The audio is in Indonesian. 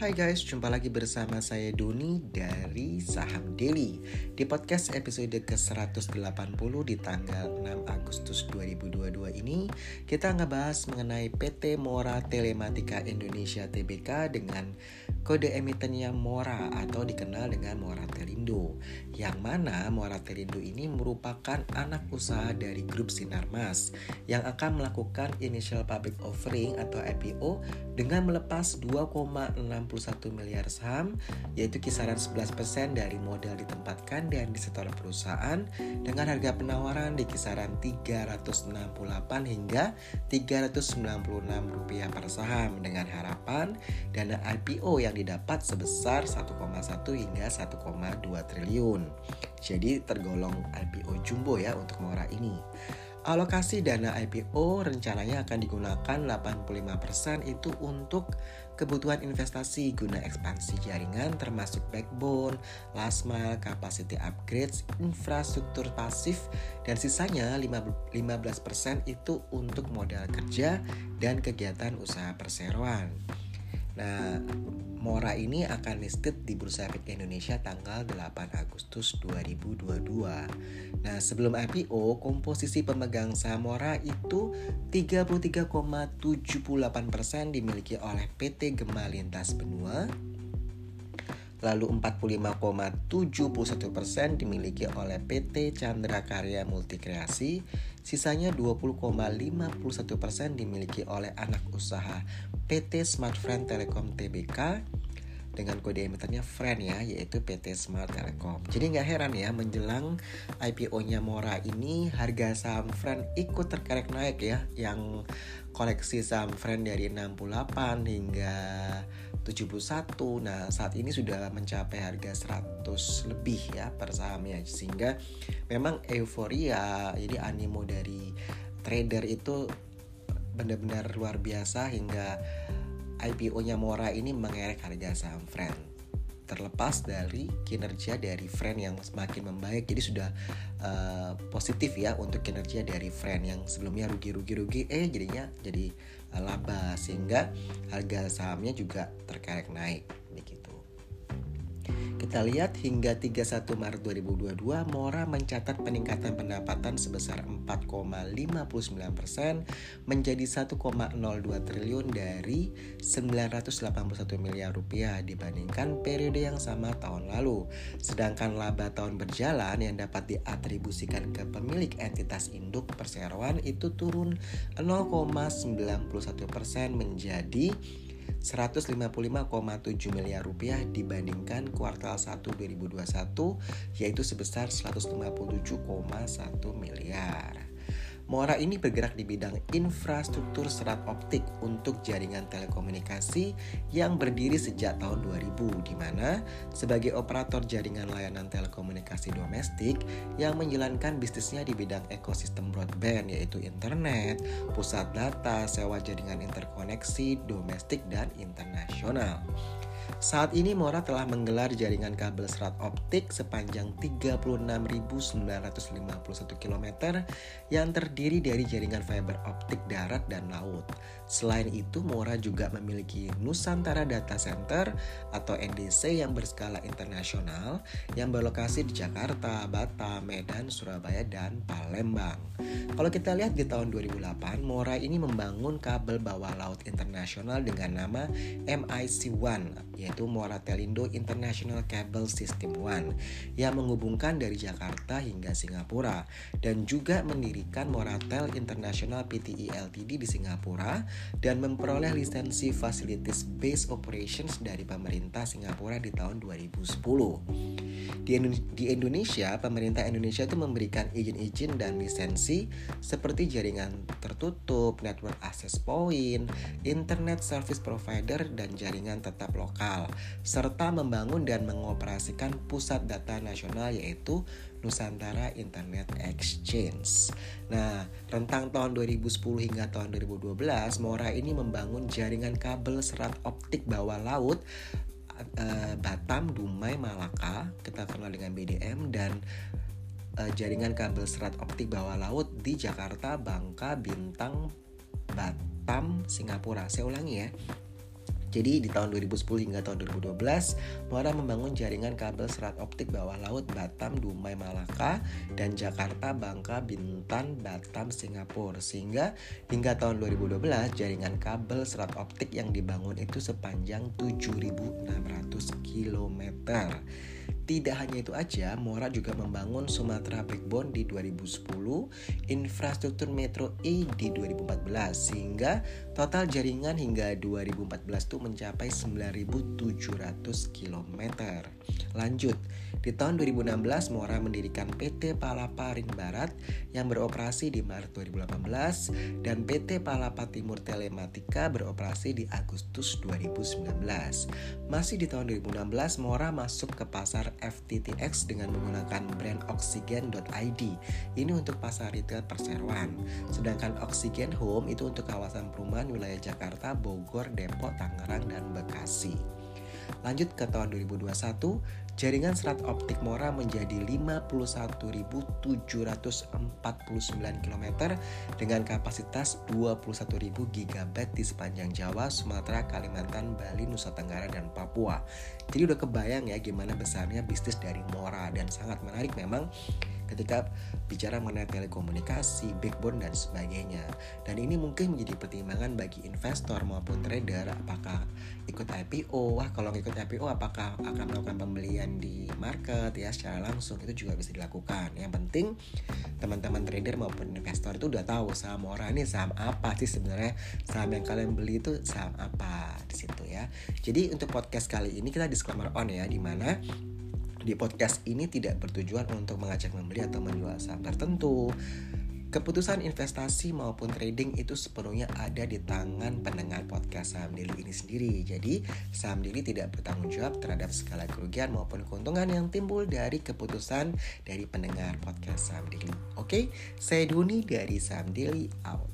Hai guys, jumpa lagi bersama saya Doni dari Saham Daily. Di podcast episode ke-180 di tanggal 6 Agustus 2022 ini Kita ngebahas mengenai PT Mora Telematika Indonesia TBK dengan kode emitennya Mora atau dikenal dengan Mora Telindo. Yang mana Mora Telindo ini merupakan anak usaha dari grup Sinarmas Yang akan melakukan initial public offering atau IPO dengan melepas 2,6 61 miliar saham yaitu kisaran 11% dari modal ditempatkan dan disetor perusahaan dengan harga penawaran di kisaran 368 hingga 396 rupiah per saham dengan harapan dana IPO yang didapat sebesar 1,1 hingga 1,2 triliun. Jadi tergolong IPO jumbo ya untuk Mora ini. Alokasi dana IPO rencananya akan digunakan 85% itu untuk kebutuhan investasi guna ekspansi jaringan termasuk backbone, last capacity upgrades, infrastruktur pasif, dan sisanya 15% itu untuk modal kerja dan kegiatan usaha perseroan. Nah, Mora ini akan listed di Bursa Efek Indonesia tanggal 8 Agustus 2022. Nah, sebelum IPO, komposisi pemegang saham Mora itu 33,78% dimiliki oleh PT Gemalintas Benua, lalu 45,71% dimiliki oleh PT Chandra Karya Multikreasi, sisanya 20,51% dimiliki oleh anak usaha PT Smart Friend Telekom Tbk dengan kode emitennya Friend ya yaitu PT Smart Telekom. Jadi nggak heran ya menjelang IPO-nya Mora ini harga saham Friend ikut terkerek naik ya yang koleksi saham Friend dari 68 hingga 71. Nah, saat ini sudah mencapai harga 100 lebih ya per sahamnya sehingga memang euforia jadi animo dari trader itu benar-benar luar biasa hingga IPO-nya Mora ini mengerek harga saham Friend terlepas dari kinerja dari Friend yang semakin membaik. Jadi sudah uh, positif ya untuk kinerja dari Friend yang sebelumnya rugi-rugi-rugi eh jadinya jadi uh, laba. Sehingga harga sahamnya juga terkerek naik kita lihat hingga 31 Maret 2022 Mora mencatat peningkatan pendapatan sebesar 4,59% menjadi 1,02 triliun dari 981 miliar rupiah dibandingkan periode yang sama tahun lalu. Sedangkan laba tahun berjalan yang dapat diatribusikan ke pemilik entitas induk perseroan itu turun 0,91% menjadi 155,7 miliar rupiah dibandingkan kuartal 1 2021 yaitu sebesar 157,1 miliar. Mora ini bergerak di bidang infrastruktur serat optik untuk jaringan telekomunikasi yang berdiri sejak tahun 2000 di mana sebagai operator jaringan layanan telekomunikasi domestik yang menjalankan bisnisnya di bidang ekosistem broadband yaitu internet, pusat data, sewa jaringan interkoneksi domestik dan internasional. Saat ini Mora telah menggelar jaringan kabel serat optik sepanjang 36.951 km yang terdiri dari jaringan fiber optik darat dan laut. Selain itu, Mora juga memiliki Nusantara Data Center atau NDC yang berskala internasional yang berlokasi di Jakarta, Batam, Medan, Surabaya, dan Palembang. Kalau kita lihat di tahun 2008, Mora ini membangun kabel bawah laut internasional dengan nama MIC-1 yaitu Telindo International Cable System One yang menghubungkan dari Jakarta hingga Singapura dan juga mendirikan Moratel International Pte Ltd di Singapura dan memperoleh lisensi Facilities Based Operations dari pemerintah Singapura di tahun 2010. Di, di Indonesia, pemerintah Indonesia itu memberikan izin-izin dan lisensi seperti jaringan tertutup, network access point, internet service provider, dan jaringan tetap lokal, serta membangun dan mengoperasikan pusat data nasional yaitu Nusantara Internet Exchange. Nah, rentang tahun 2010 hingga tahun 2012, Mora ini membangun jaringan kabel serat optik bawah laut uh, Batam, Dumai, Malaka, kita kenal dengan BDM dan uh, jaringan kabel serat optik bawah laut di Jakarta, Bangka, Bintang, Batam, Singapura. Saya ulangi ya. Jadi di tahun 2010 hingga tahun 2012, Muara membangun jaringan kabel serat optik bawah laut Batam, Dumai, Malaka, dan Jakarta, Bangka, Bintan, Batam, Singapura. Sehingga hingga tahun 2012, jaringan kabel serat optik yang dibangun itu sepanjang 7.600 km. Tidak hanya itu aja, Mora juga membangun Sumatera Backbone di 2010, infrastruktur Metro E di 2014, sehingga total jaringan hingga 2014 itu mencapai 9.700 km. Lanjut, di tahun 2016 Mora mendirikan PT Palapa Ring Barat yang beroperasi di Maret 2018 dan PT Palapa Timur Telematika beroperasi di Agustus 2019. Masih di tahun 2016 Mora masuk ke pasar FTTX dengan menggunakan brand oxygen.id. Ini untuk pasar retail perseroan. Sedangkan Oxygen Home itu untuk kawasan perumahan wilayah Jakarta, Bogor, Depok, Tangerang, dan Bekasi. Lanjut ke tahun 2021, jaringan serat optik Mora menjadi 51.749 km dengan kapasitas 21.000 GB di sepanjang Jawa, Sumatera, Kalimantan, Bali, Nusa Tenggara, dan Papua. Jadi udah kebayang ya gimana besarnya bisnis dari Mora dan sangat menarik memang ketika bicara mengenai telekomunikasi, backbone dan sebagainya. Dan ini mungkin menjadi pertimbangan bagi investor maupun trader apakah ikut IPO. Wah, kalau ikut IPO apakah akan melakukan pembelian di market ya secara langsung itu juga bisa dilakukan. Yang penting teman-teman trader maupun investor itu udah tahu saham orang ini saham apa sih sebenarnya saham yang kalian beli itu saham apa di situ ya. Jadi untuk podcast kali ini kita disclaimer on ya di mana di podcast ini tidak bertujuan untuk mengajak membeli atau menjual saham tertentu. Keputusan investasi maupun trading itu sepenuhnya ada di tangan pendengar podcast Saham Daily ini sendiri. Jadi, Saham Daily tidak bertanggung jawab terhadap segala kerugian maupun keuntungan yang timbul dari keputusan dari pendengar podcast Saham Daily. Oke, saya Duni dari Saham Daily out.